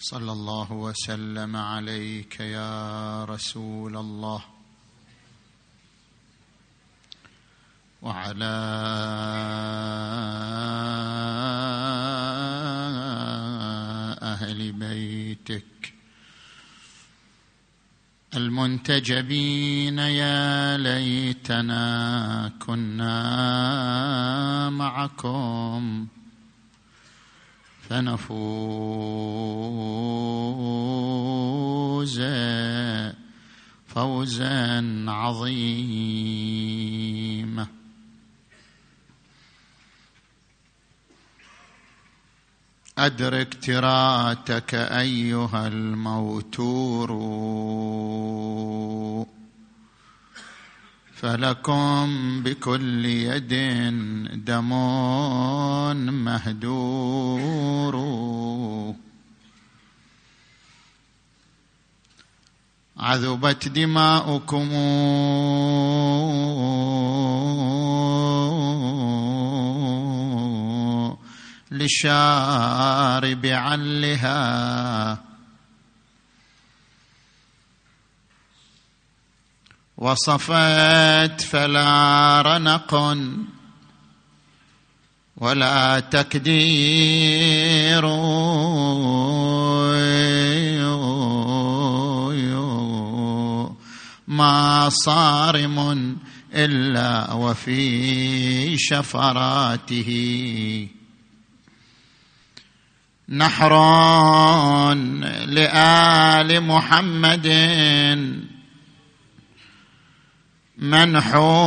صلى الله وسلم عليك يا رسول الله. وعلى أهل بيتك المنتجبين يا ليتنا كنا معكم. فنفوز فوزا عظيما. ادرك تراتك أيها الموتور. فلكم بكل يد دم مهدور. عذبت دماؤكم. للشارب علها وصفت فلا رنق ولا تكدير. ما صارم إلا وفي شفراته. نحر لآل محمد منحور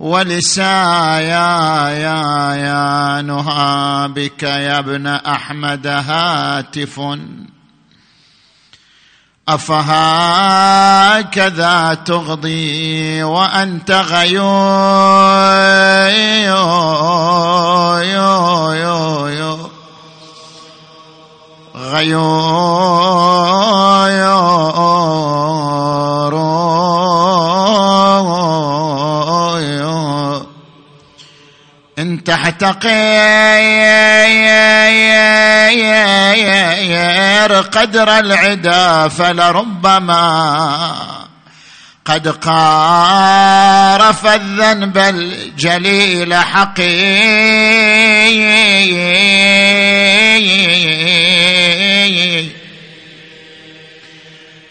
ولسايا بك يا ابن أحمد هاتف. أفهكذا تغضي وأنت غيور غيور إن تحتقير قدر العدا فلربما قد قارف الذنب الجليل حقير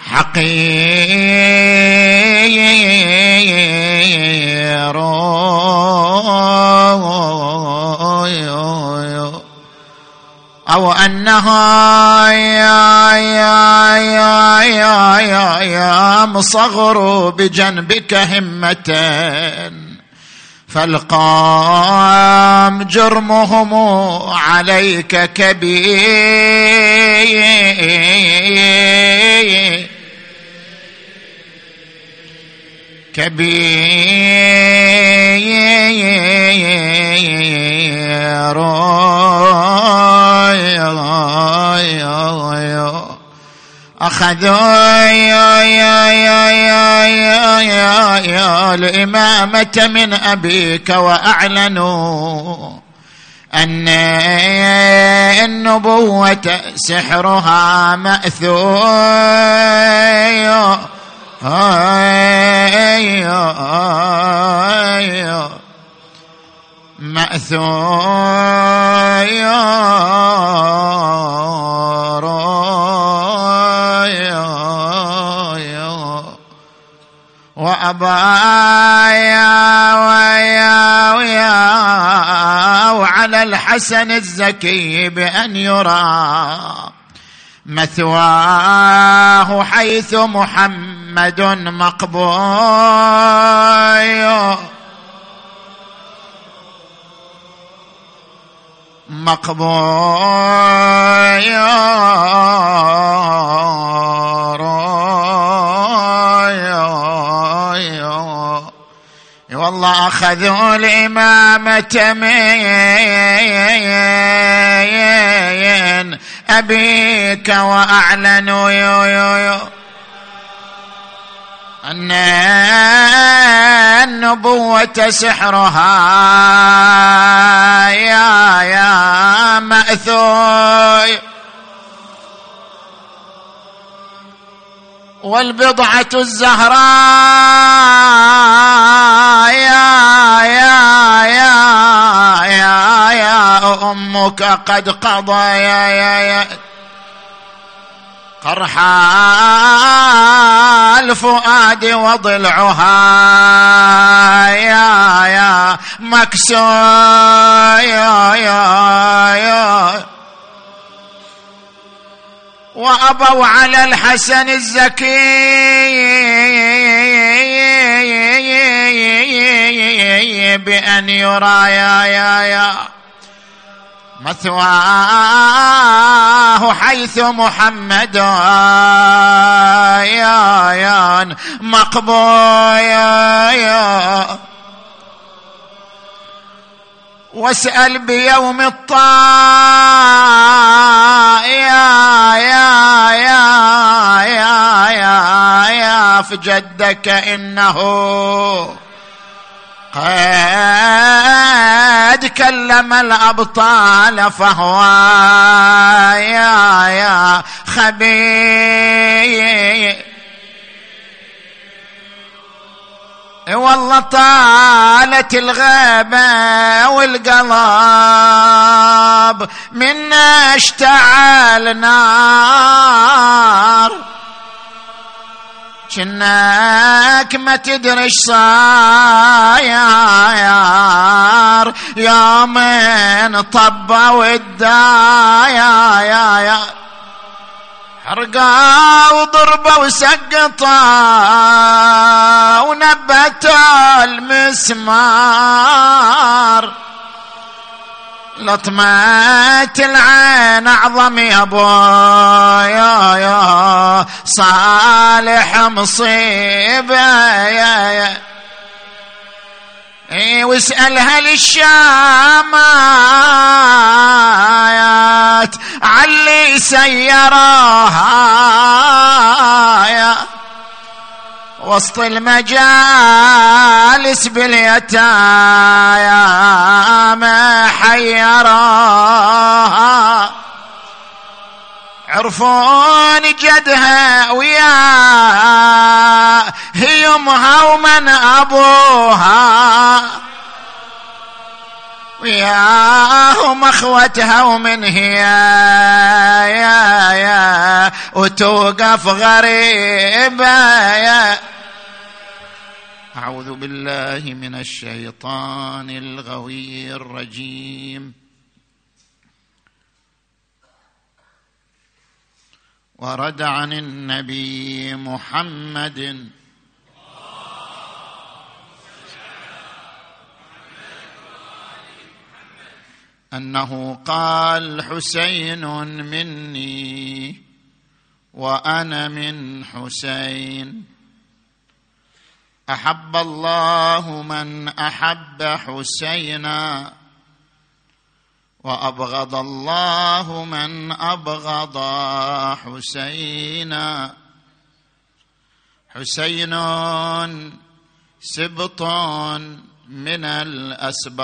حقير أو أنها مصغر بجنبك همة فالقام جرمهم عليك كبير. كبير أخذوا الإمامة من أبيك وأعلنوا أن النبوة سحرها مأثور مأثور وأبايا ويا ويا وعلى الحسن الزكي بأن يرى مثواه حيث محمد مقبول. مقبول. والله أخذوا الإمامة من أبيك وأعلنوا يو يو يو أن النبوة سحرها. يا يا مأثور والبضعة الزهراء. يا يا يا يا يا أمك قد قضى. يا يا يا. قرحى الفؤاد وضلعها. يا يا مكسور يا يا يا. وأبوا على الحسن الزكي. بأن يرى يا يا يا. مثواه حيث محمد يا مقبول واسأل بيوم الطاء يا يا يا يا يا يا في جدك إنه كلم الأبطال فهو يا يا خبير. والله طالت الغابة والقلب منا اشتعل نار. جناك ما تدري إيش صاير. يا من طبوا يا حرقا وضربة وسقطا ونبت المسمار. لطمة العين أعظم يا يا يا صالح مصيبة يا يا. إي واسألها للشامات علي سيراها يا. وسط المجالس باليتامى حيراها عرفون جدها ويا هي أمها ومن أبوها. وياهم اخوتها ومن هي يا يا وتوقف غريبة. يا أعوذ بالله من الشيطان الغوي الرجيم. ورد عن النبي محمد أنه قال حسين مني وأنا من حسين. أحب الله من أحب حسينا وأبغض الله من أبغض حسينا. حسين سبط من الأسباط.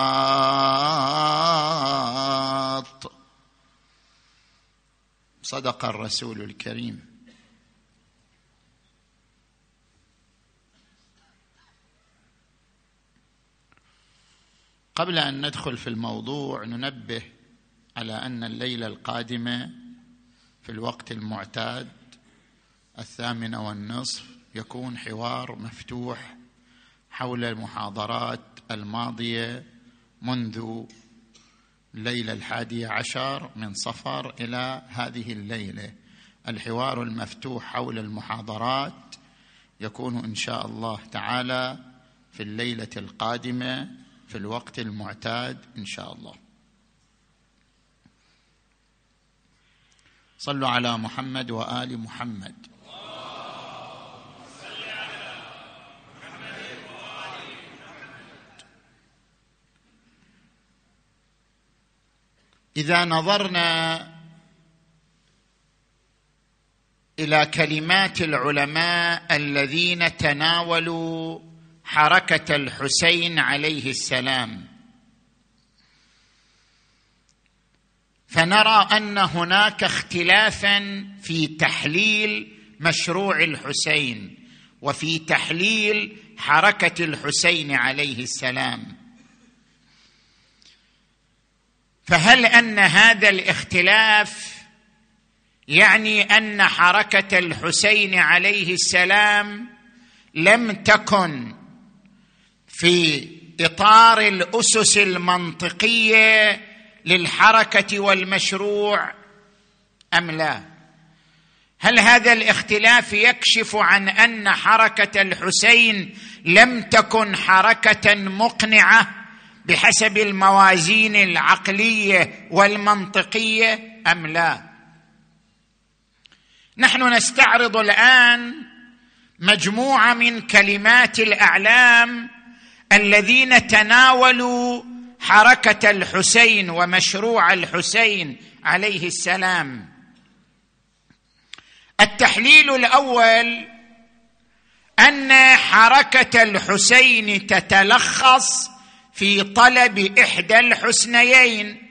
صدق الرسول الكريم. قبل أن ندخل في الموضوع ننبه على أن الليلة القادمه في الوقت المعتاد الثامنه والنصف يكون حوار مفتوح حول المحاضرات الماضية منذ الليلة الحادية عشر من صفر إلى هذه الليلة. الحوار المفتوح حول المحاضرات يكون إن شاء الله تعالى في الليلة القادمة في الوقت المعتاد إن شاء الله. صلوا على محمد وآل محمد. إذا نظرنا إلى كلمات العلماء الذين تناولوا حركة الحسين عليه السلام. فنرى أن هناك اختلافا في تحليل مشروع الحسين وفي تحليل حركة الحسين عليه السلام. فهل أن هذا الاختلاف يعني أن حركة الحسين عليه السلام لم تكن في إطار الأسس المنطقية للحركة والمشروع أم لا؟ هل هذا الاختلاف يكشف عن أن حركة الحسين لم تكن حركة مقنعة؟ بحسب الموازين العقلية والمنطقية أم لا؟ نحن نستعرض الآن مجموعة من كلمات الأعلام الذين تناولوا حركة الحسين ومشروع الحسين عليه السلام. التحليل الأول أن حركة الحسين تتلخص في طلب إحدى الحسنيين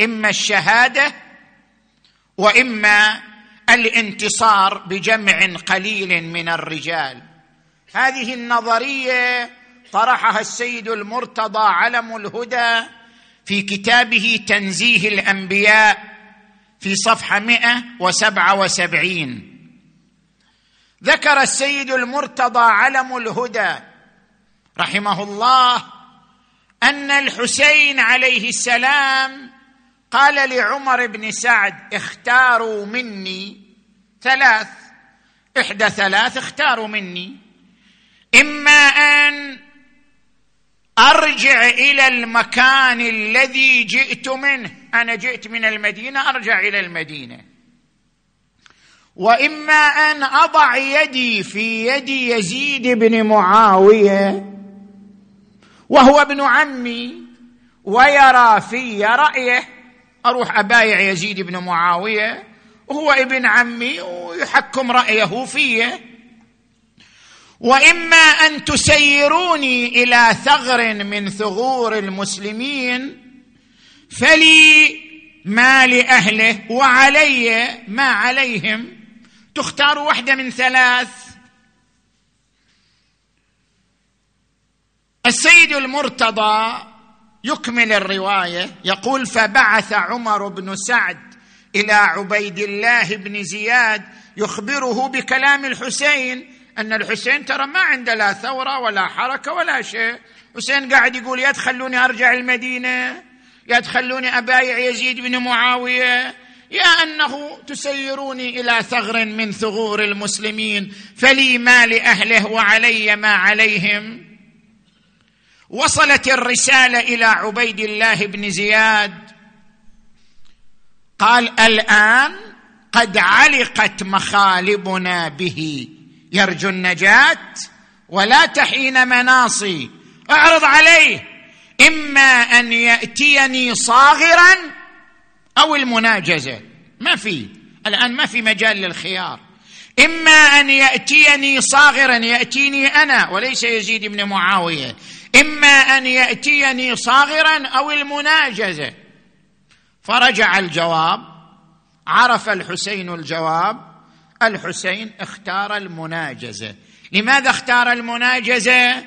إما الشهادة وإما الانتصار بجمع قليل من الرجال. هذه النظرية طرحها السيد المرتضى علم الهدى في كتابه تنزيه الأنبياء في صفحة 177 ذكر السيد المرتضى علم الهدى رحمه الله أن الحسين عليه السلام قال لعمر بن سعد اختاروا مني ثلاث إحدى ثلاث اختاروا مني إما أن أرجع إلى المكان الذي جئت منه أنا جئت من المدينة أرجع إلى المدينة وإما أن أضع يدي في يد يزيد بن معاوية وهو ابن عمي ويرى في رأيه أروح أبايع يزيد بن معاوية وهو ابن عمي ويحكم رأيه في وإما أن تسيروني إلى ثغر من ثغور المسلمين فلي ما لأهله وعلي ما عليهم. تختار واحدة من ثلاث. السيد المرتضى يكمل الرواية يقول فبعث عمر بن سعد إلى عبيد الله بن زياد يخبره بكلام الحسين أن الحسين ترى ما عنده لا ثورة ولا حركة ولا شيء. حسين قاعد يقول يا تخلوني أرجع المدينة يا تخلوني أبايع يزيد بن معاوية يا أنه تسيروني إلى ثغر من ثغور المسلمين فلي ما لأهله وعلي ما عليهم. وصلت الرسالة إلى عبيد الله بن زياد. قال الآن قد علقت مخالبنا به. يرجو النجاة ولا تحين مناصي. اعرض عليه. إما أن يأتيني صاغرا أو المناجزة. ما في. الآن ما في مجال للخيار. إما أن يأتيني صاغرا يأتيني أنا وليس يزيد بن معاوية. إما أن يأتيني صاغرا أو المناجزة. فرجع الجواب عرف الحسين الجواب الحسين اختار المناجزة. لماذا اختار المناجزة؟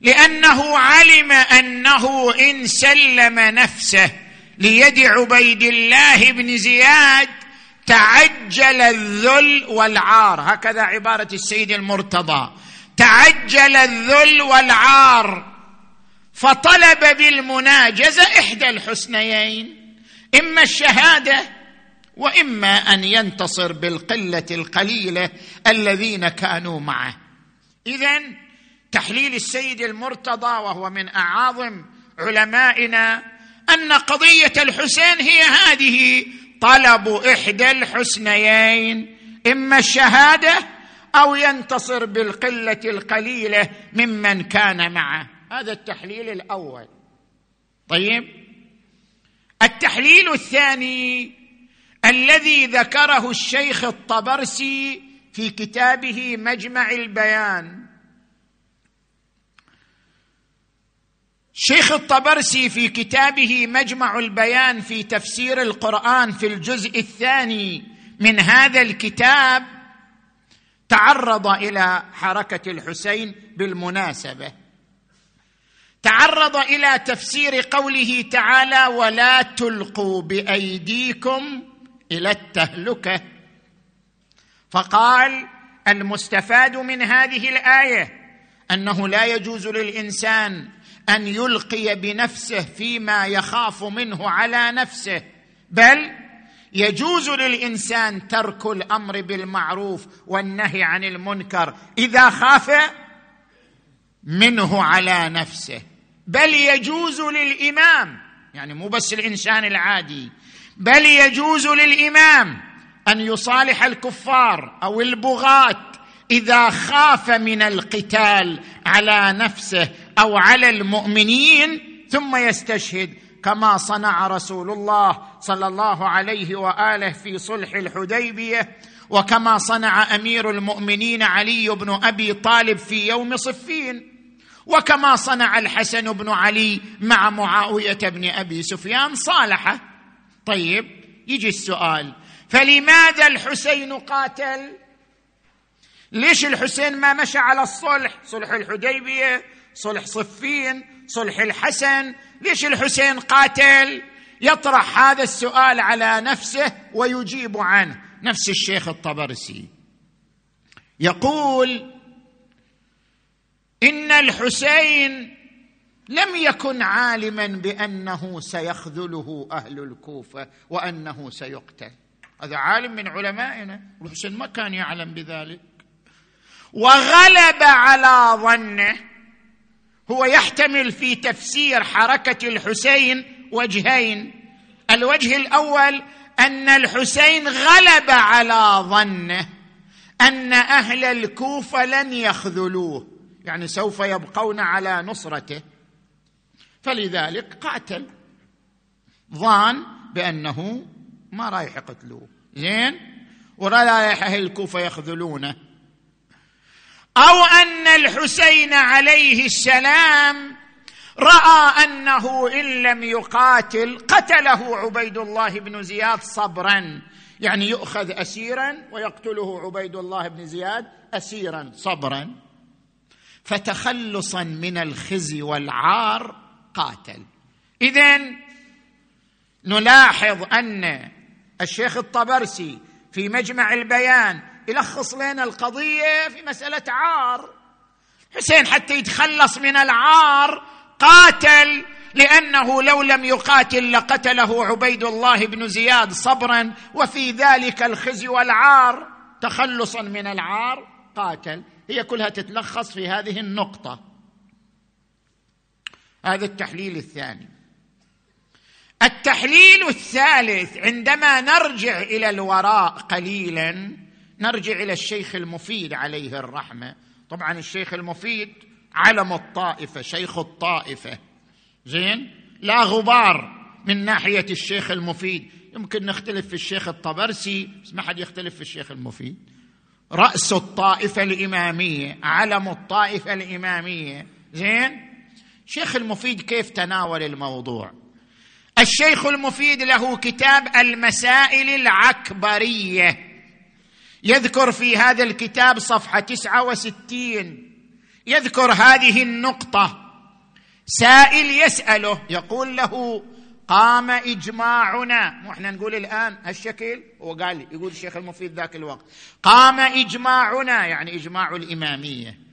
لأنه علم أنه إن سلم نفسه ليد عبيد الله بن زياد تعجل الذل والعار. هكذا عبارة السيد المرتضى. تعجل الذل والعار فطلب بالمناجزة إحدى الحسنيين إما الشهادة وإما أن ينتصر بالقلة القليلة الذين كانوا معه. اذا تحليل السيد المرتضى وهو من أعاظم علمائنا أن قضية الحسين هي هذه طلب إحدى الحسنيين إما الشهادة أو ينتصر بالقلة القليلة ممن كان معه. هذا التحليل الأول. طيب؟ التحليل الثاني الذي ذكره الشيخ الطبرسي في كتابه مجمع البيان. شيخ الطبرسي في كتابه مجمع البيان في تفسير القرآن في الجزء الثاني من هذا الكتاب تعرض إلى حركة الحسين بالمناسبة. تعرض إلى تفسير قوله تعالى ولا تلقوا بأيديكم إلى التهلكة. فقال المستفاد من هذه الآية أنه لا يجوز للإنسان أن يلقي بنفسه فيما يخاف منه على نفسه بل يجوز للإنسان ترك الأمر بالمعروف والنهي عن المنكر إذا خاف منه على نفسه. بل يجوز للإمام يعني مو بس الإنسان العادي بل يجوز للإمام أن يصالح الكفار أو البغاة إذا خاف من القتال على نفسه أو على المؤمنين ثم يستشهد كما صنع رسول الله صلى الله عليه وآله في صلح الحديبية وكما صنع أمير المؤمنين علي بن أبي طالب في يوم صفين وكما صنع الحسن بن علي مع معاوية بن أبي سفيان صالحة. طيب يجي السؤال فلماذا الحسين قاتل؟ ليش الحسين ما مشى على الصلح؟ صلح الحديبية صلح صفين صلح الحسن ليش الحسين قاتل؟ يطرح هذا السؤال على نفسه ويجيب عنه. نفس الشيخ الطبرسي. يقول إن الحسين لم يكن عالما بأنه سيخذله أهل الكوفة وأنه سيقتل. هذا عالم من علمائنا. الحسين ما كان يعلم بذلك. وغلب على ظنه. هو يحتمل في تفسير حركة الحسين وجهين. الوجه الأول أن الحسين غلب على ظنه أن أهل الكوفة لن يخذلوه يعني سوف يبقون على نصرته. فلذلك قاتل. ظان بأنه ما رايح يقتلوه. زين؟ ولا رايح أهل الكوفة يخذلونه. أو أن الحسين عليه السلام رأى أنه إن لم يقاتل قتله عبيد الله بن زياد صبرا. يعني يؤخذ اسيرا ويقتله عبيد الله بن زياد اسيرا صبرا. فتخلصا من الخزي والعار قاتل. اذا نلاحظ أن الشيخ الطبرسي في مجمع البيان يلخص لنا القضية في مسألة عار. حسين حتى يتخلص من العار قاتل لأنه لو لم يقاتل لقتله عبيد الله بن زياد صبرا وفي ذلك الخزي والعار. تخلصا من العار قاتل. هي كلها تتلخص في هذه النقطة. هذا التحليل الثاني. التحليل الثالث عندما نرجع إلى الوراء قليلا نرجع إلى الشيخ المفيد عليه الرحمة. طبعا الشيخ المفيد علم الطائفة شيخ الطائفة. زين؟ لا غبار من ناحية الشيخ المفيد. يمكن نختلف في الشيخ الطبرسي بس ما حد يختلف في الشيخ المفيد. رأس الطائفة الإمامية علم الطائفة الإمامية. زين؟ شيخ المفيد كيف تناول الموضوع؟ الشيخ المفيد له كتاب المسائل العكبرية. يذكر في هذا الكتاب صفحة تسعة وستين. يذكر هذه النقطة. سائل يسأله يقول له قام إجماعنا. مو إحنا نقول الآن هالشكل؟ هو قال يقول الشيخ المفيد ذاك الوقت. قام إجماعنا. يعني إجماع الإمامية.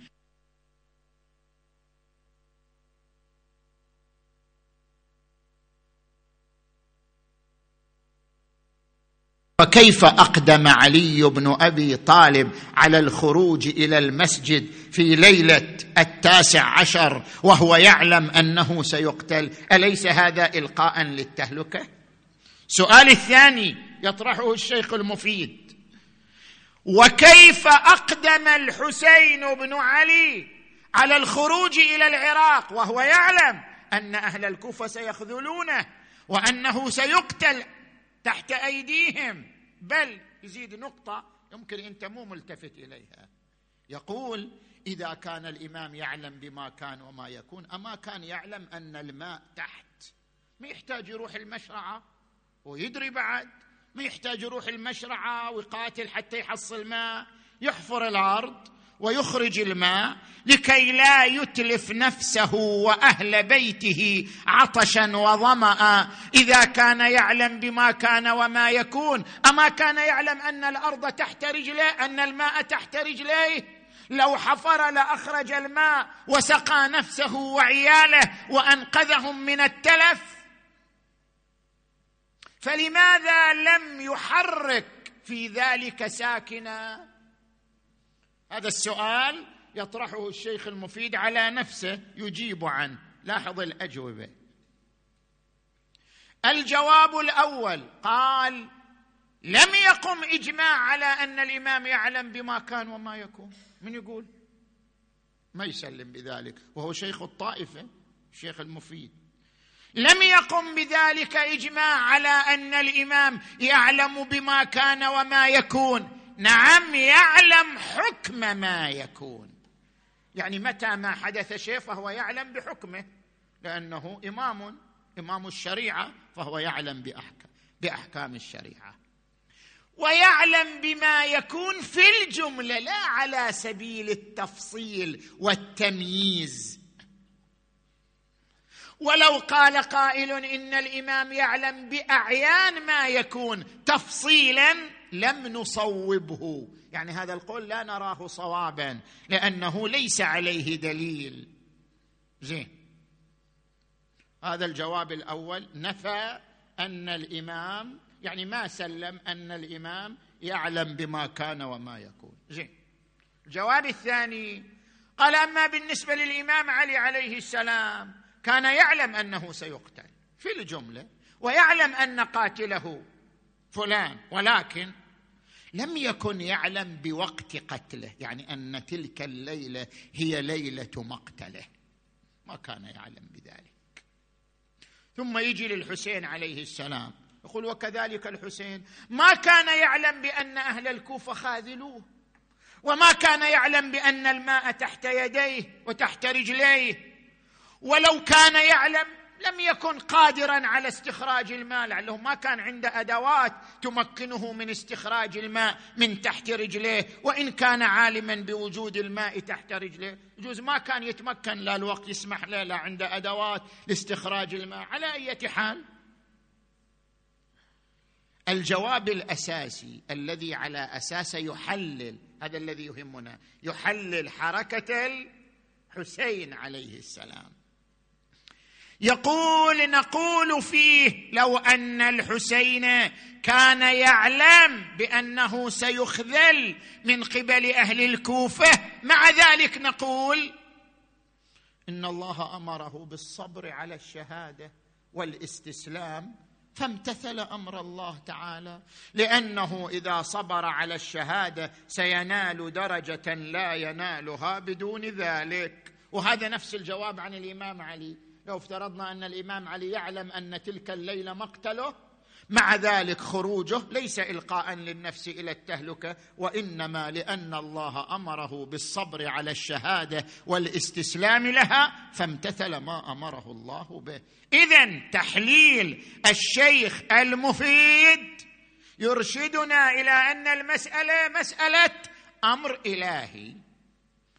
فكيف أقدم علي بن أبي طالب على الخروج إلى المسجد في ليلة التاسع عشر وهو يعلم أنه سيقتل؟ أليس هذا إلقاء للتهلكة؟ سؤال الثاني يطرحه الشيخ المفيد. وكيف أقدم الحسين بن علي على الخروج إلى العراق وهو يعلم أن أهل الكوفة سيخذلونه وأنه سيقتل تحت أيديهم؟ بل يزيد نقطة يمكن أنت مو ملتفت إليها. يقول إذا كان الإمام يعلم بما كان وما يكون أما كان يعلم أن الماء تحت ما يحتاج يروح المشرعة ويدري بعد ما يحتاج يروح المشرعة ويقاتل حتى يحصل ماء يحفر الأرض ويخرج الماء لكي لا يتلف نفسه وأهل بيته عطشا وظمأ. إذا كان يعلم بما كان وما يكون. أما كان يعلم أن الأرض تحت رجليه أن الماء تحت رجليه. لو حفر لأخرج الماء وسقى نفسه وعياله وأنقذهم من التلف. فلماذا لم يحرك في ذلك ساكنا؟ هذا السؤال يطرحه الشيخ المفيد على نفسه يجيب عنه لاحظ الأجوبة. الجواب الأول قال لم يقم إجماع على أن الإمام يعلم بما كان وما يكون. من يقول؟ ما يسلم بذلك. وهو شيخ الطائفة الشيخ المفيد. لم يقم بذلك إجماع على أن الإمام يعلم بما كان وما يكون. نعم يعلم حكم ما يكون. يعني متى ما حدث شيء فهو يعلم بحكمه لأنه إمام إمام الشريعة فهو يعلم بأحكام بأحكام الشريعة. ويعلم بما يكون في الجملة لا على سبيل التفصيل والتمييز. ولو قال قائل إن الإمام يعلم بأعيان ما يكون تفصيلا لم نصوبه. يعني هذا القول لا نراه صوابا لأنه ليس عليه دليل. زين. هذا الجواب الأول. نفى أن الإمام يعني ما سلم أن الإمام يعلم بما كان وما يكون. زين. الجواب الثاني قال أما بالنسبة للإمام علي عليه السلام كان يعلم أنه سيقتل في الجملة ويعلم أن قاتله فلان ولكن لم يكن يعلم بوقت قتله يعني أن تلك الليلة هي ليلة مقتله. ما كان يعلم بذلك. ثم يجي للحسين عليه السلام. يقول وكذلك الحسين ما كان يعلم بأن أهل الكوفة خاذلوه وما كان يعلم بأن الماء تحت يديه وتحت رجليه ولو كان يعلم لم يكن قادرا على استخراج الماء لعله ما كان عنده أدوات تمكنه من استخراج الماء من تحت رجليه. وإن كان عالما بوجود الماء تحت رجليه يجوز ما كان يتمكن. لا الوقت يسمح له لا عنده أدوات لاستخراج الماء. على أي حال؟ الجواب الأساسي الذي على اساسه يحلل هذا الذي يهمنا يحلل حركة الحسين عليه السلام. يقول نقول فيه لو أن الحسين كان يعلم بأنه سيخذل من قبل أهل الكوفة. مع ذلك نقول إن الله أمره بالصبر على الشهادة والاستسلام فامتثل أمر الله تعالى. لأنه إذا صبر على الشهادة سينال درجة لا ينالها بدون ذلك. وهذا نفس الجواب عن الإمام علي. لو افترضنا أن الإمام علي يعلم أن تلك الليلة مقتله مع ذلك خروجه ليس إلقاء للنفس إلى التهلكة وإنما لأن الله أمره بالصبر على الشهادة والاستسلام لها فامتثل ما أمره الله به. اذا تحليل الشيخ المفيد يرشدنا إلى أن المسألة مسألة أمر إلهي.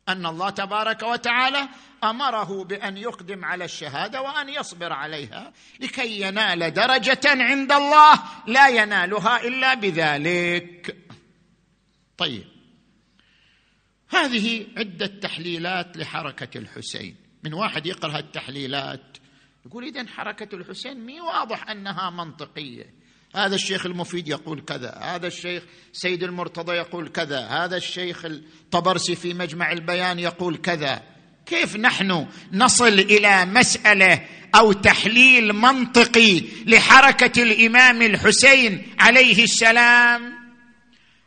أن الله تبارك وتعالى أمره بأن يقدم على الشهادة وأن يصبر عليها لكي ينال درجة عند الله لا ينالها إلا بذلك. طيب. هذه عدة تحليلات لحركة الحسين. من واحد يقرأ التحليلات يقول اذا حركة الحسين مي واضح أنها منطقية. هذا الشيخ المفيد يقول كذا هذا الشيخ سيد المرتضى يقول كذا هذا الشيخ الطبرسي في مجمع البيان يقول كذا. كيف نحن نصل إلى مسألة أو تحليل منطقي لحركة الإمام الحسين عليه السلام؟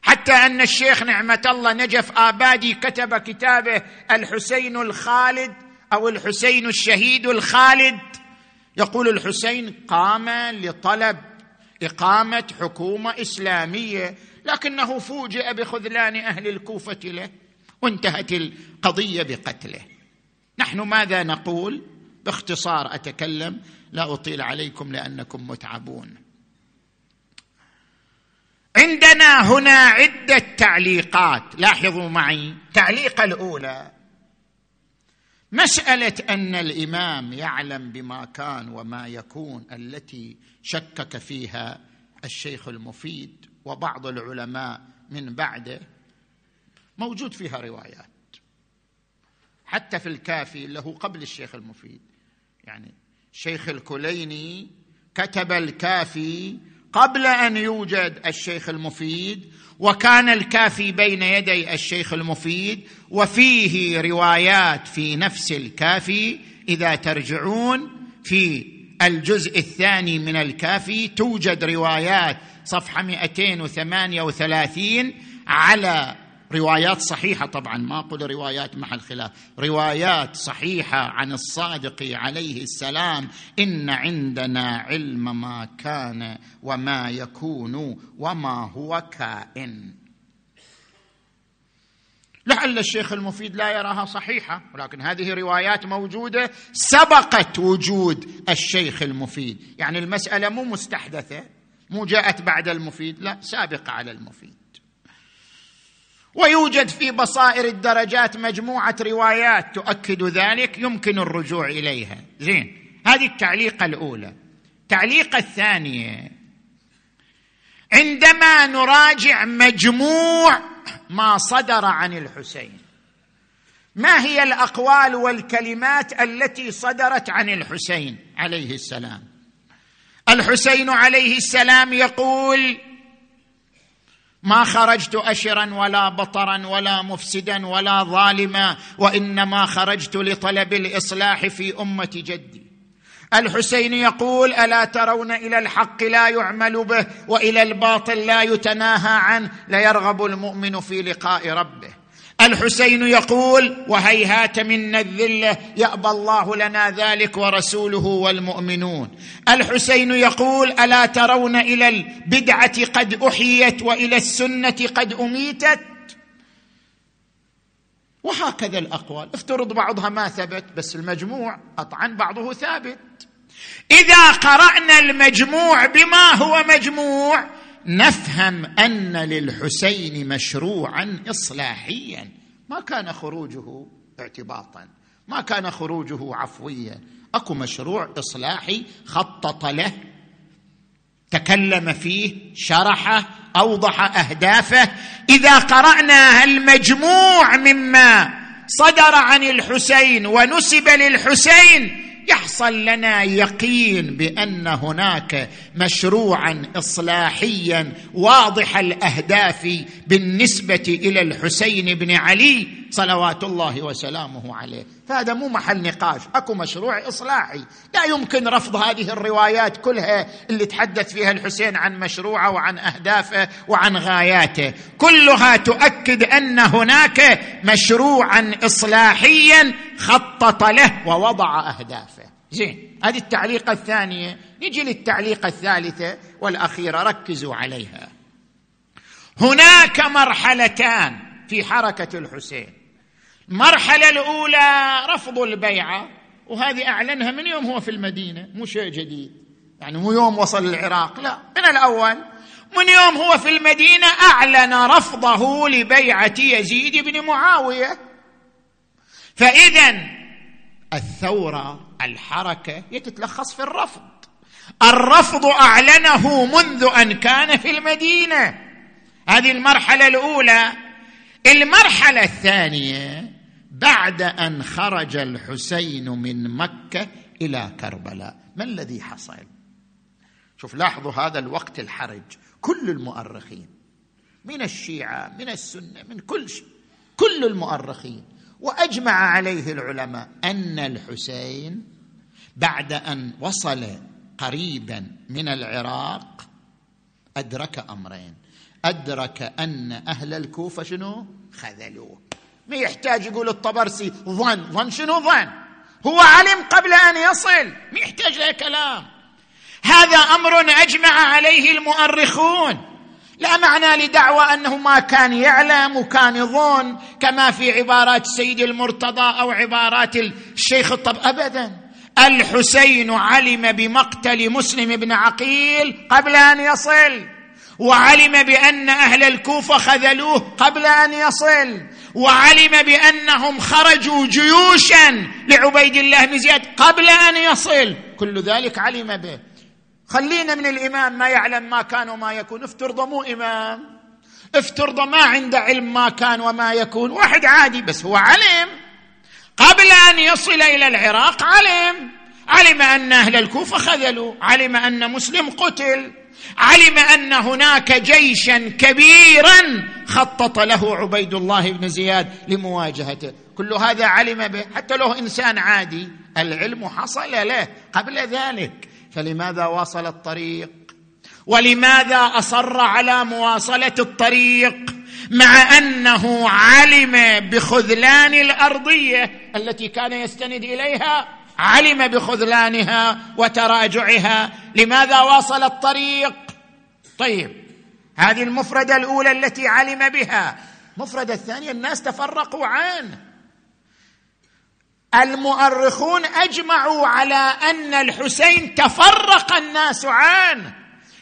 حتى أن الشيخ نعمة الله نجف آبادي كتب كتابه الحسين الخالد أو الحسين الشهيد الخالد. يقول الحسين قام لطلب إقامة حكومة إسلامية لكنه فوجئ بخذلان أهل الكوفة له وانتهت القضية بقتله. نحن ماذا نقول؟ باختصار أتكلم لا أطيل عليكم لأنكم متعبون. عندنا هنا عدة تعليقات. لاحظوا معي التعليقه الأولى مسألة أن الإمام يعلم بما كان وما يكون التي شكك فيها الشيخ المفيد وبعض العلماء من بعده موجود فيها روايات. حتى في الكافي له قبل الشيخ المفيد. يعني الشيخ الكليني كتب الكافي قبل أن يوجد الشيخ المفيد وكان الكافي بين يدي الشيخ المفيد وفيه روايات في نفس الكافي إذا ترجعون في الجزء الثاني من الكافي توجد روايات صفحة 238 على روايات صحيحة طبعا ما أقول روايات محل خلاف. روايات صحيحة عن الصادق عليه السلام إن عندنا علم ما كان وما يكون وما هو كائن. لعل الشيخ المفيد لا يراها صحيحة ولكن هذه روايات موجودة سبقت وجود الشيخ المفيد. يعني المسألة مو مستحدثة مو جاءت بعد المفيد لا سابقة على المفيد. ويوجد في بصائر الدرجات مجموعة روايات تؤكد ذلك يمكن الرجوع إليها. زين هذه التعليقة الأولى. التعليقه الثانية. عندما نراجع مجموع ما صدر عن الحسين ما هي الأقوال والكلمات التي صدرت عن الحسين عليه السلام؟ الحسين عليه السلام يقول ما خرجت أشرا ولا بطرا ولا مفسدا ولا ظالما وإنما خرجت لطلب الإصلاح في أمة جدي. الحسين يقول ألا ترون إلى الحق لا يعمل به وإلى الباطل لا يتناهى عنه ليرغب المؤمن في لقاء ربه. الحسين يقول وهيهات منا الذلة يأبى الله لنا ذلك ورسوله والمؤمنون. الحسين يقول ألا ترون إلى البدعة قد أحيت وإلى السنة قد أميتت؟ وهكذا الأقوال. افترض بعضها ما ثبت بس المجموع قطعا بعضه ثابت. إذا قرأنا المجموع بما هو مجموع نفهم أن للحسين مشروعا اصلاحيا. ما كان خروجه اعتباطا ما كان خروجه عفويا. أكو مشروع إصلاحي خطط له تكلم فيه شرحه أوضح أهدافه. إذا قرانا المجموع مما صدر عن الحسين ونسب للحسين يحصل لنا يقين بأن هناك مشروعا اصلاحيا واضح الأهداف بالنسبة إلى الحسين بن علي صلوات الله وسلامه عليه. فهذا مو محل نقاش أكو مشروع إصلاحي. لا يمكن رفض هذه الروايات كلها اللي تحدث فيها الحسين عن مشروعه وعن أهدافه وعن غاياته. كلها تؤكد أن هناك مشروعا اصلاحيا خطط له ووضع أهدافه. زين هذه التعليقه الثانية. نجي للتعليقه الثالثة والأخيرة ركزوا عليها. هناك مرحلتان في حركة الحسين. المرحلة الأولى رفض البيعة وهذه أعلنها من يوم هو في المدينة مو شيء جديد. يعني مو يوم وصل العراق لا من الأول. من يوم هو في المدينة أعلن رفضه لبيعة يزيد بن معاوية. فاذا الثورة الحركة هي تتلخص في الرفض. الرفض أعلنه منذ أن كان في المدينة. هذه المرحلة الأولى. المرحلة الثانية بعد أن خرج الحسين من مكة إلى كربلاء. ما الذي حصل؟ شوف لاحظوا هذا الوقت الحرج. كل المؤرخين من الشيعة من السنة من كل شيء كل المؤرخين وأجمع عليه العلماء أن الحسين بعد أن وصل قريبا من العراق أدرك أمرين. أدرك أن أهل الكوفة شنو؟ خذلوه. ما يحتاج يقول الطبرسي ظن ظن شنو؟ ظن. هو علم قبل أن يصل. ما يحتاج له كلام. هذا أمر أجمع عليه المؤرخون. لا معنى لدعوى أنه ما كان يعلم وكان يظن كما في عبارات سيد المرتضى أو عبارات الشيخ الطب. ابدا. الحسين علم بمقتل مسلم بن عقيل قبل أن يصل وعلم بأن أهل الكوفة خذلوه قبل أن يصل وعلم بأنهم خرجوا جيوشا لعبيد الله بن زياد قبل أن يصل. كل ذلك علم به. خلينا من الإمام ما يعلم ما كان وما يكون. افترض مو إمام. افترض ما عنده علم ما كان وما يكون. واحد عادي بس هو علم. قبل أن يصل إلى العراق علم. علم أن أهل الكوفة خذلوا. علم أن مسلم قتل. علم أن هناك جيشا كبيرا خطط له عبيد الله بن زياد لمواجهته. كل هذا علم به. حتى له إنسان عادي العلم حصل له قبل ذلك. فلماذا واصل الطريق؟ ولماذا أصر على مواصلة الطريق؟ مع أنه علم بخذلان الأرضية التي كان يستند إليها علم بخذلانها وتراجعها. لماذا واصل الطريق؟ طيب هذه المفردة الأولى التي علم بها. المفردة الثانية الناس تفرقوا عنه. المؤرخون أجمعوا على أن الحسين تفرق الناس عنه.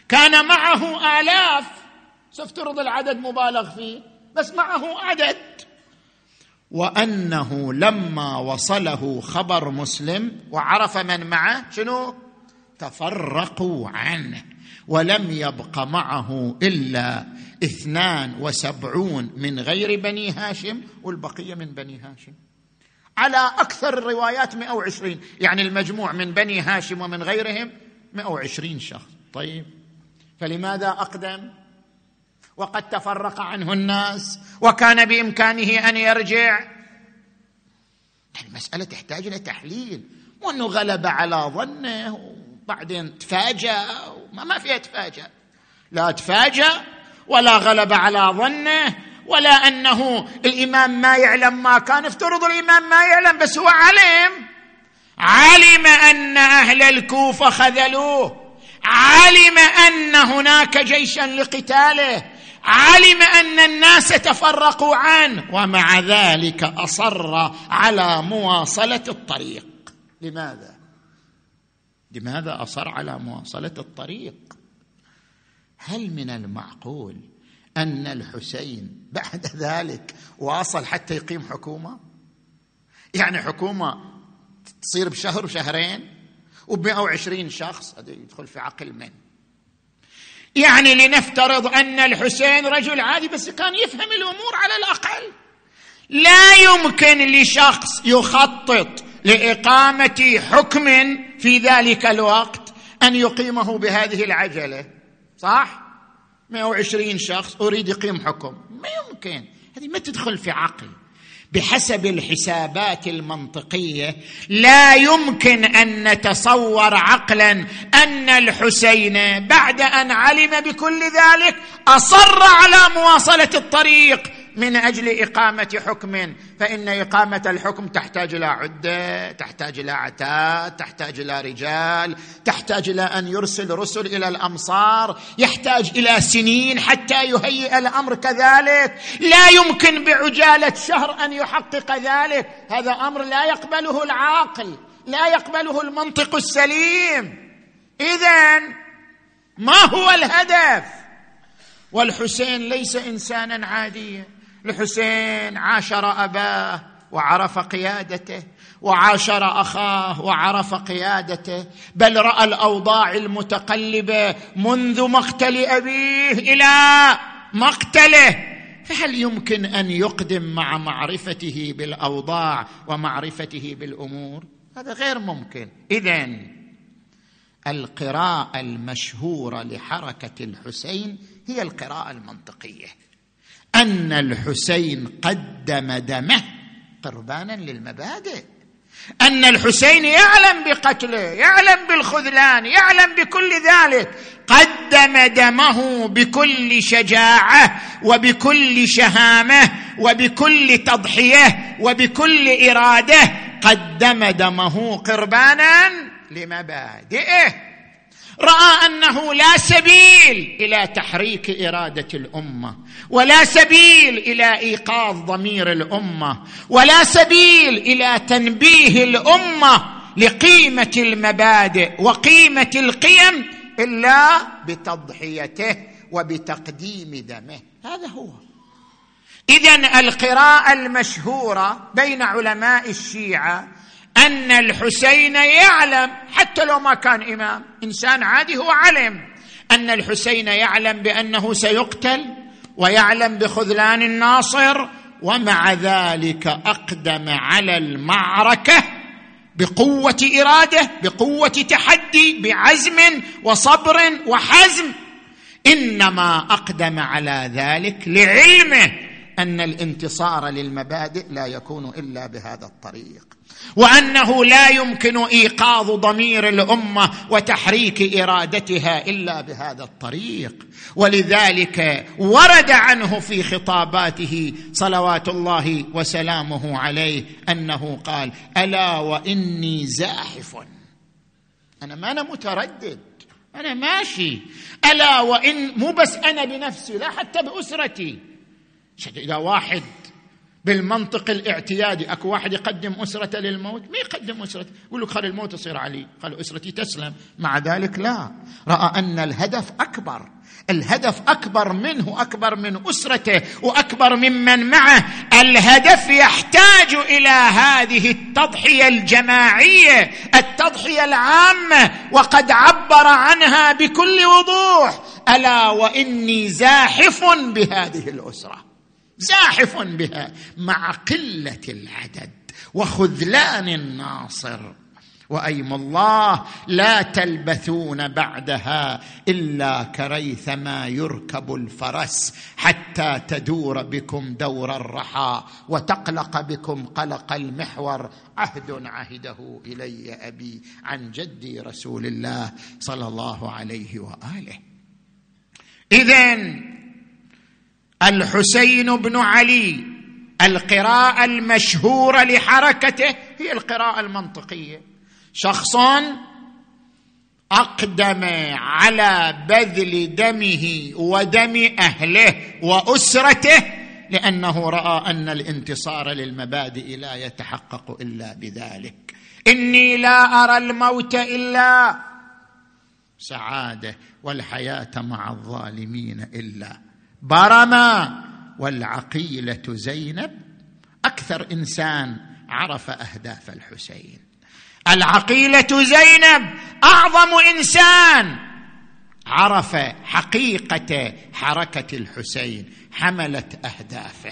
كان معه آلاف. سافترض العدد مبالغ فيه؟ بس معه عدد. وأنه لما وصله خبر مسلم وعرف من معه شنو؟ تفرقوا عنه. ولم يبق معه إلا اثنان وسبعون من غير بني هاشم والبقية من بني هاشم. على أكثر الروايات 120 يعني المجموع من بني هاشم ومن غيرهم 120 شخص. طيب فلماذا أقدم؟ وقد تفرق عنه الناس وكان بإمكانه أن يرجع. المسألة تحتاج إلى تحليل وأنه غلب على ظنه وبعدين تفاجأ ما فيها تفاجأ لا تفاجأ ولا غلب على ظنه. ولا أنه الإمام ما يعلم ما كان. افترض الإمام ما يعلم بس هو علم علم أن أهل الكوفة خذلوه. علم أن هناك جيشا لقتاله. علم أن الناس تفرقوا عنه. ومع ذلك أصر على مواصلة الطريق. لماذا؟ لماذا أصر على مواصلة الطريق؟ هل من المعقول أن الحسين بعد ذلك واصل حتى يقيم حكومة؟ يعني حكومة تصير بشهر وشهرين وب 120 شخص هذا يدخل في عقل من؟ يعني لنفترض أن الحسين رجل عادي بس كان يفهم الأمور على الأقل. لا يمكن لشخص يخطط لإقامة حكم في ذلك الوقت أن يقيمه بهذه العجلة صح؟ 120 شخص أريد يقيم حكم. ما يمكن. هذه ما تدخل في عقل. بحسب الحسابات المنطقية لا يمكن أن نتصور عقلا أن الحسين بعد أن علم بكل ذلك أصر على مواصلة الطريق من أجل إقامة حكم. فإن إقامة الحكم تحتاج إلى عدة تحتاج إلى عتاد تحتاج إلى رجال تحتاج إلى أن يرسل رسل إلى الأمصار يحتاج إلى سنين حتى يهيئ الأمر كذلك. لا يمكن بعجالة شهر أن يحقق ذلك. هذا أمر لا يقبله العاقل لا يقبله المنطق السليم. اذا ما هو الهدف؟ والحسين ليس إنسانا عاديا. الحسين عاشر أباه وعرف قيادته وعاشر أخاه وعرف قيادته بل رأى الأوضاع المتقلبة منذ مقتل أبيه إلى مقتله. فهل يمكن أن يقدم مع معرفته بالأوضاع ومعرفته بالأمور؟ هذا غير ممكن. اذا القراءة المشهورة لحركة الحسين هي القراءة المنطقية. أن الحسين قدم دمه قربانا للمبادئ. أن الحسين يعلم بقتله يعلم بالخذلان يعلم بكل ذلك. قدم دمه بكل شجاعة وبكل شهامة وبكل تضحية وبكل إرادة. قدم دمه قربانا لمبادئه. رأى أنه لا سبيل إلى تحريك إرادة الأمة ولا سبيل إلى إيقاظ ضمير الأمة ولا سبيل إلى تنبيه الأمة لقيمة المبادئ وقيمة القيم إلا بتضحيته وبتقديم دمه. هذا هو. اذا القراءة المشهورة بين علماء الشيعة أن الحسين يعلم حتى لو ما كان إمام إنسان عادي هو علم. أن الحسين يعلم بأنه سيقتل ويعلم بخذلان الناصر ومع ذلك أقدم على المعركة بقوة إراده بقوة تحدي بعزم وصبر وحزم. إنما أقدم على ذلك لعلمه أن الانتصار للمبادئ لا يكون إلا بهذا الطريق. وأنه لا يمكن إيقاظ ضمير الأمة وتحريك إرادتها إلا بهذا الطريق. ولذلك ورد عنه في خطاباته صلوات الله وسلامه عليه أنه قال ألا وإني زاحف. أنا ما أنا متردد. أنا ماشي. ألا وإن مو بس أنا بنفسي لا حتى بأسرتي. اذا واحد بالمنطق الاعتيادي. أكو واحد يقدم اسرته للموت؟ ما يقدم اسرته يقول لك خلي الموت يصير علي. خلي أسرتي تسلم. مع ذلك لا. رأى أن الهدف أكبر. الهدف أكبر منه أكبر من أسرته وأكبر ممن معه. الهدف يحتاج إلى هذه التضحية الجماعية التضحية العامة. وقد عبر عنها بكل وضوح. ألا وإني زاحف بهذه الأسرة. زاحف بها مع قلة العدد وخذلان الناصر. وأيم الله لا تلبثون بعدها إلا كريثما يركب الفرس حتى تدور بكم دور الرحى وتقلق بكم قلق المحور. عهد عهده إلي أبي عن جدي رسول الله صلى الله عليه وآله. إذن الحسين بن علي القراءة المشهورة لحركته هي القراءة المنطقية. شخص أقدم على بذل دمه ودم أهله وأسرته لأنه رأى أن الانتصار للمبادئ لا يتحقق إلا بذلك. إني لا أرى الموت إلا سعادة والحياة مع الظالمين إلا برما والعقيلة زينب أكثر إنسان عرف أهداف الحسين. العقيلة زينب أعظم إنسان عرف حقيقة حركة الحسين حملت أهدافه.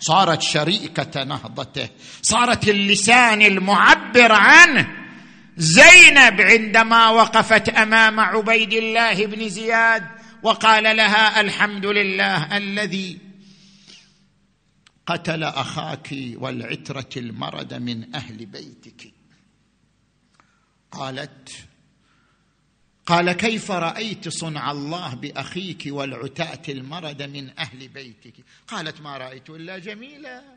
صارت شريكة نهضته صارت اللسان المعبر عنه. زينب عندما وقفت أمام عبيد الله بن زياد وقال لها الحمد لله الذي قتل أخاك والعترة المرد من أهل بيتك. قالت قال كيف رأيت صنع الله بأخيك والعتاة المرد من أهل بيتك؟ قالت ما رأيت إلا جميلا.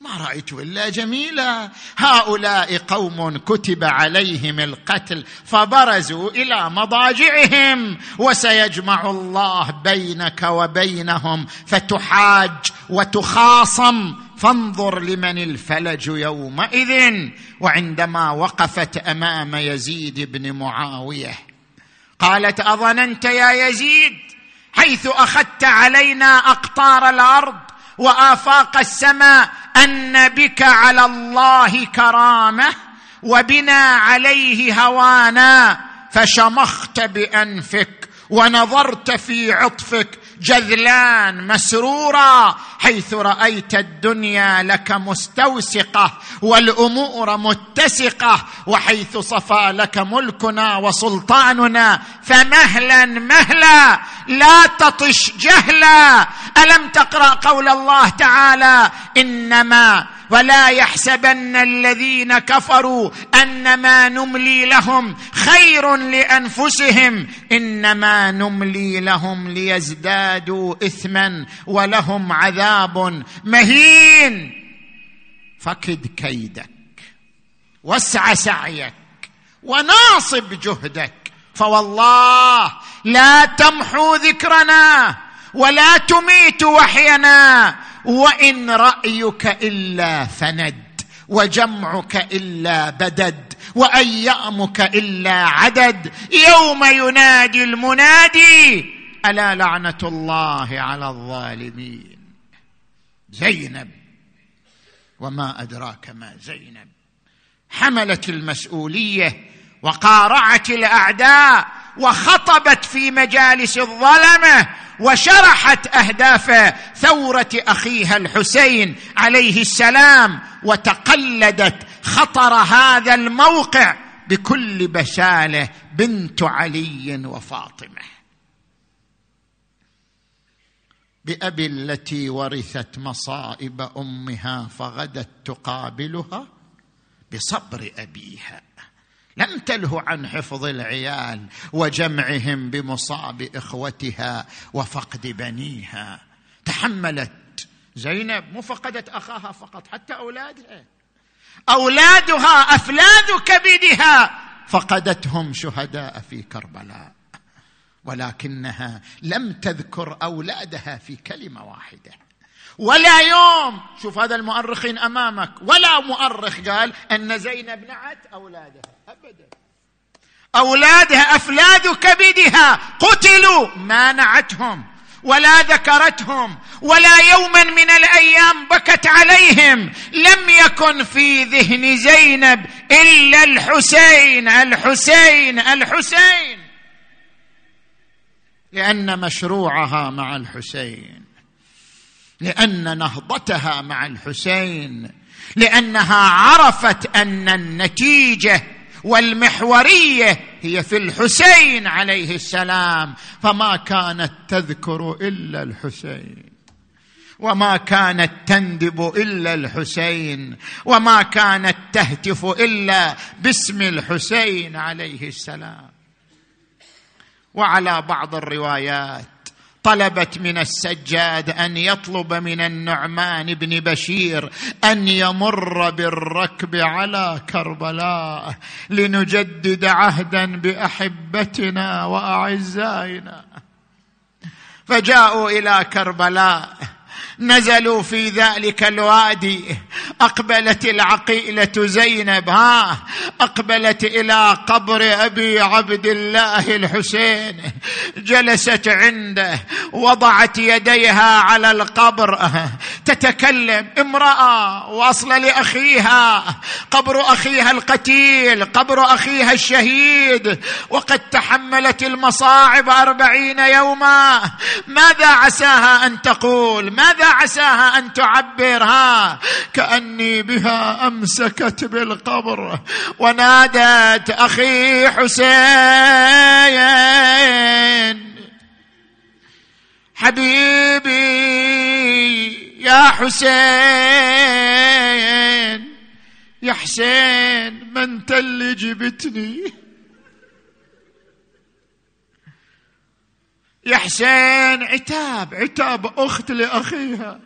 ما رأيت إلا جميلا. هؤلاء قوم كتب عليهم القتل فبرزوا إلى مضاجعهم وسيجمع الله بينك وبينهم فتحاج وتخاصم. فانظر لمن الفلج يومئذ. وعندما وقفت أمام يزيد بن معاوية قالت أظننت يا يزيد حيث أخذت علينا أقطار الأرض وآفاق السماء أن بك على الله كرامة وبنا عليه هوانا فشمخت بأنفك ونظرت في عطفك جذلان مسرورا حيث رأيت الدنيا لك مستوسقة والأمور متسقة وحيث صفى لك ملكنا وسلطاننا فمهلا مهلا لا تطش جهلا. ألم تقرأ قول الله تعالى إنما ولا يحسبن الذين كفروا أنما نملي لهم خير لأنفسهم إنما نملي لهم ليزدادوا إثما ولهم عذاب مهين فكد كيدك واسع سعيك وناصب جهدك فوالله لا تمحو ذكرنا ولا تميت وحينا وإن رأيك إلا فند وجمعك إلا بدد وايامك إلا عدد. يوم ينادي المنادي ألا لعنة الله على الظالمين؟ زينب. وما أدراك ما زينب. حملت المسؤولية وقارعت الأعداء وخطبت في مجالس الظلمة وشرحت أهداف ثورة أخيها الحسين عليه السلام وتقلدت خطر هذا الموقع بكل بساله بنت علي وفاطمة. بأبي التي ورثت مصائب أمها فغدت تقابلها بصبر أبيها. لم تله عن حفظ العيال وجمعهم بمصاب إخوتها وفقد بنيها. تحملت. زينب مو فقدت أخاها فقط حتى أولادها. أولادها افلاذ كبدها فقدتهم شهداء في كربلاء. ولكنها لم تذكر أولادها في كلمة واحدة. ولا يوم. شوف هذا المؤرخين أمامك. ولا مؤرخ قال أن زينب نعت أولادها. ابدا. أولادها افلاذ كبدها. قتلوا. ما نعتهم. ولا ذكرتهم. ولا يوما من الأيام بكت عليهم. لم يكن في ذهن زينب إلا الحسين الحسين الحسين. لأن مشروعها مع الحسين. لأن نهضتها مع الحسين لأنها عرفت أن النتيجة والمحورية هي في الحسين عليه السلام فما كانت تذكر إلا الحسين وما كانت تندب إلا الحسين وما كانت تهتف إلا باسم الحسين عليه السلام. وعلى بعض الروايات طلبت من السجاد أن يطلب من النعمان بن بشير أن يمر بالركب على كربلاء لنجدد عهدا بأحبتنا وأعزائنا. فجاءوا إلى كربلاء نزلوا في ذلك الوادي أقبلت العقيلة زينب. ها أقبلت إلى قبر أبي عبد الله الحسين جلست عنده وضعت يديها على القبر. تتكلم امرأة واصله لأخيها. قبر أخيها القتيل قبر أخيها الشهيد. وقد تحملت المصاعب أربعين يوما. ماذا عساها أن تقول؟ ماذا عساها أن تعبر ها كأني بها أمسكت بالقبر ونادت أخي حسين حبيبي يا حسين يا حسين من أنت اللي جبتني؟ يا حسين عتاب عتاب أخت لأخيها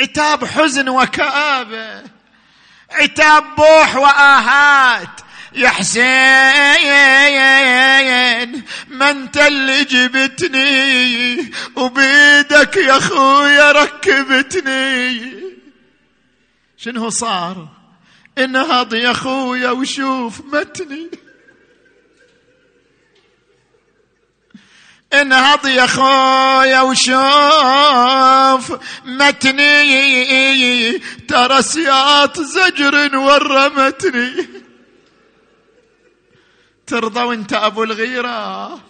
عتاب حزن وكآبة. عتاب بوح وآهات. يا حسين ما انت اللي جبتني؟ وبيدك يا أخويا ركبتني. شنو صار؟ انهض يا أخويا وشوف متني. انهض يا خويا وشوف متني ترى سياط زجر ورمتني. ترضى وانت أبو الغيرة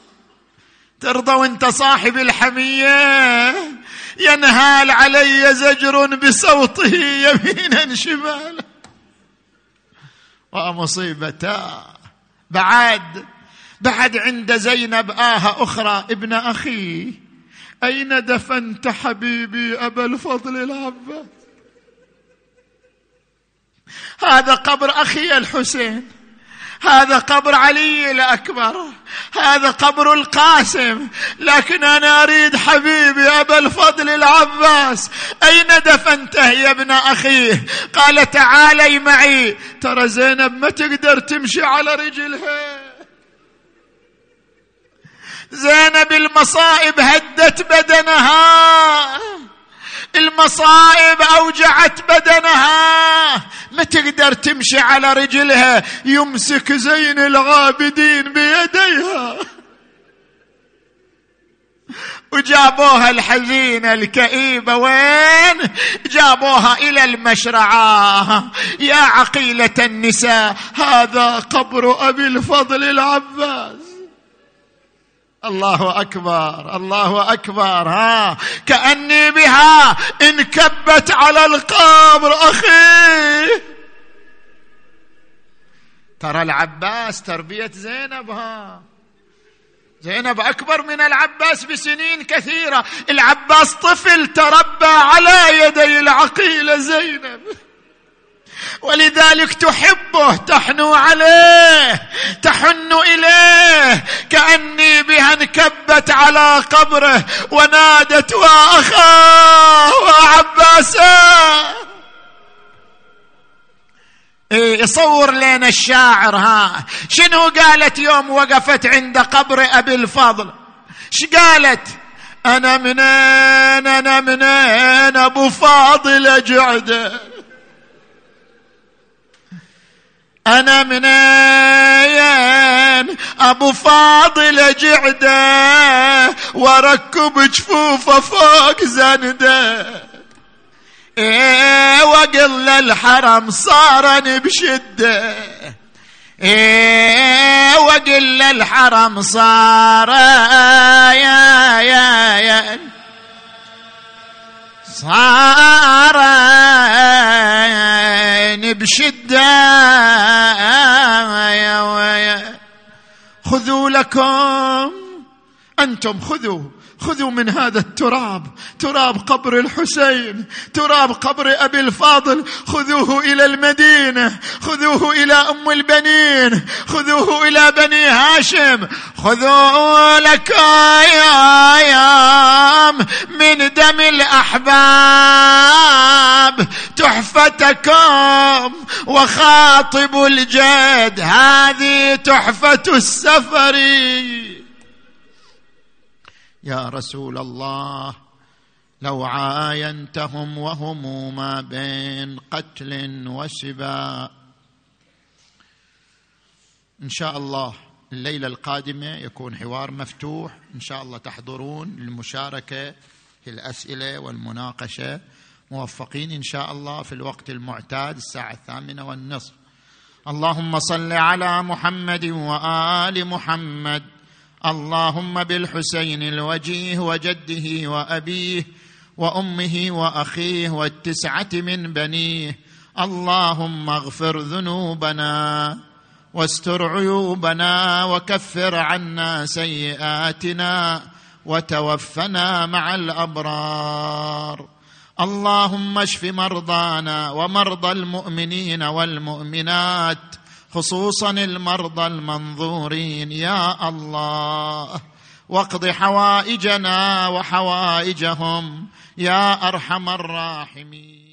ترضى وانت صاحب الحمية. ينهال علي زجر بصوته يمينا شمالا. ومصيبتا بعد بعد عند زينب آه أخرى ابن أخي. أين دفنت حبيبي أبا الفضل العباس؟ هذا قبر أخي الحسين. هذا قبر علي الأكبر. هذا قبر القاسم. لكن أنا أريد حبيبي أبا الفضل العباس. أين دفنته يا ابن أخيه قال تعالي معي. ترى زينب ما تقدر تمشي على رجلها. زينب المصائب هدت بدنها. المصائب أوجعت بدنها. ما تقدر تمشي على رجلها يمسك زين العابدين بيديها. وجابوها الحزينة الكئيبة. وين؟ جابوها إلى المشرعة. يا عقيلة النساء هذا قبر أبي الفضل العباس. الله أكبر الله أكبر ها. كأني بها انكبت على القبر أخي. ترى العباس تربية زينب ها. زينب أكبر من العباس بسنين كثيرة. العباس طفل تربى على يدي العقيلة زينب. ولذلك تحبه تحنو عليه تحن إليه كأني بها انكبت على قبره ونادت وأخاه وعباسا إيه يصور لنا الشاعر ها. شنو قالت يوم وقفت عند قبر أبي الفضل؟ ش قالت؟ أنا منين أنا منين أبو فاضل جعده أنا منين أبو فاضل جعده واركب جفوفه فوق زنده. إيه وقل الحرم صارن بشدة. إيه وقل الحرم صار يا يا يا صار بشدة. خذوا لكم أنتم خذوا. خذوا من هذا التراب تراب قبر الحسين تراب قبر أبي الفاضل خذوه إلى المدينة خذوه إلى أم البنين خذوه إلى بني هاشم خذوا لك أيام من دم الأحباب تحفتكم وخاطب الجد هذه تحفة السفر. يا رسول الله لو عاينتهم وهم ما بين قتل وسباء إن شاء الله الليلة القادمة يكون حوار مفتوح. إن شاء الله تحضرون للمشاركة في الأسئلة والمناقشة. موفقين إن شاء الله في الوقت المعتاد الساعة الثامنة والنصف. اللهم صل على محمد وآل محمد. اللهم بالحسين الوجيه وجده وأبيه وأمه وأخيه والتسعة من بنيه. اللهم اغفر ذنوبنا واستر عيوبنا وكفر عنا سيئاتنا وتوفنا مع الأبرار. اللهم اشف مرضانا ومرضى المؤمنين والمؤمنات خصوصا المرضى المنظورين يا الله. واقض حوائجنا وحوائجهم يا أرحم الراحمين.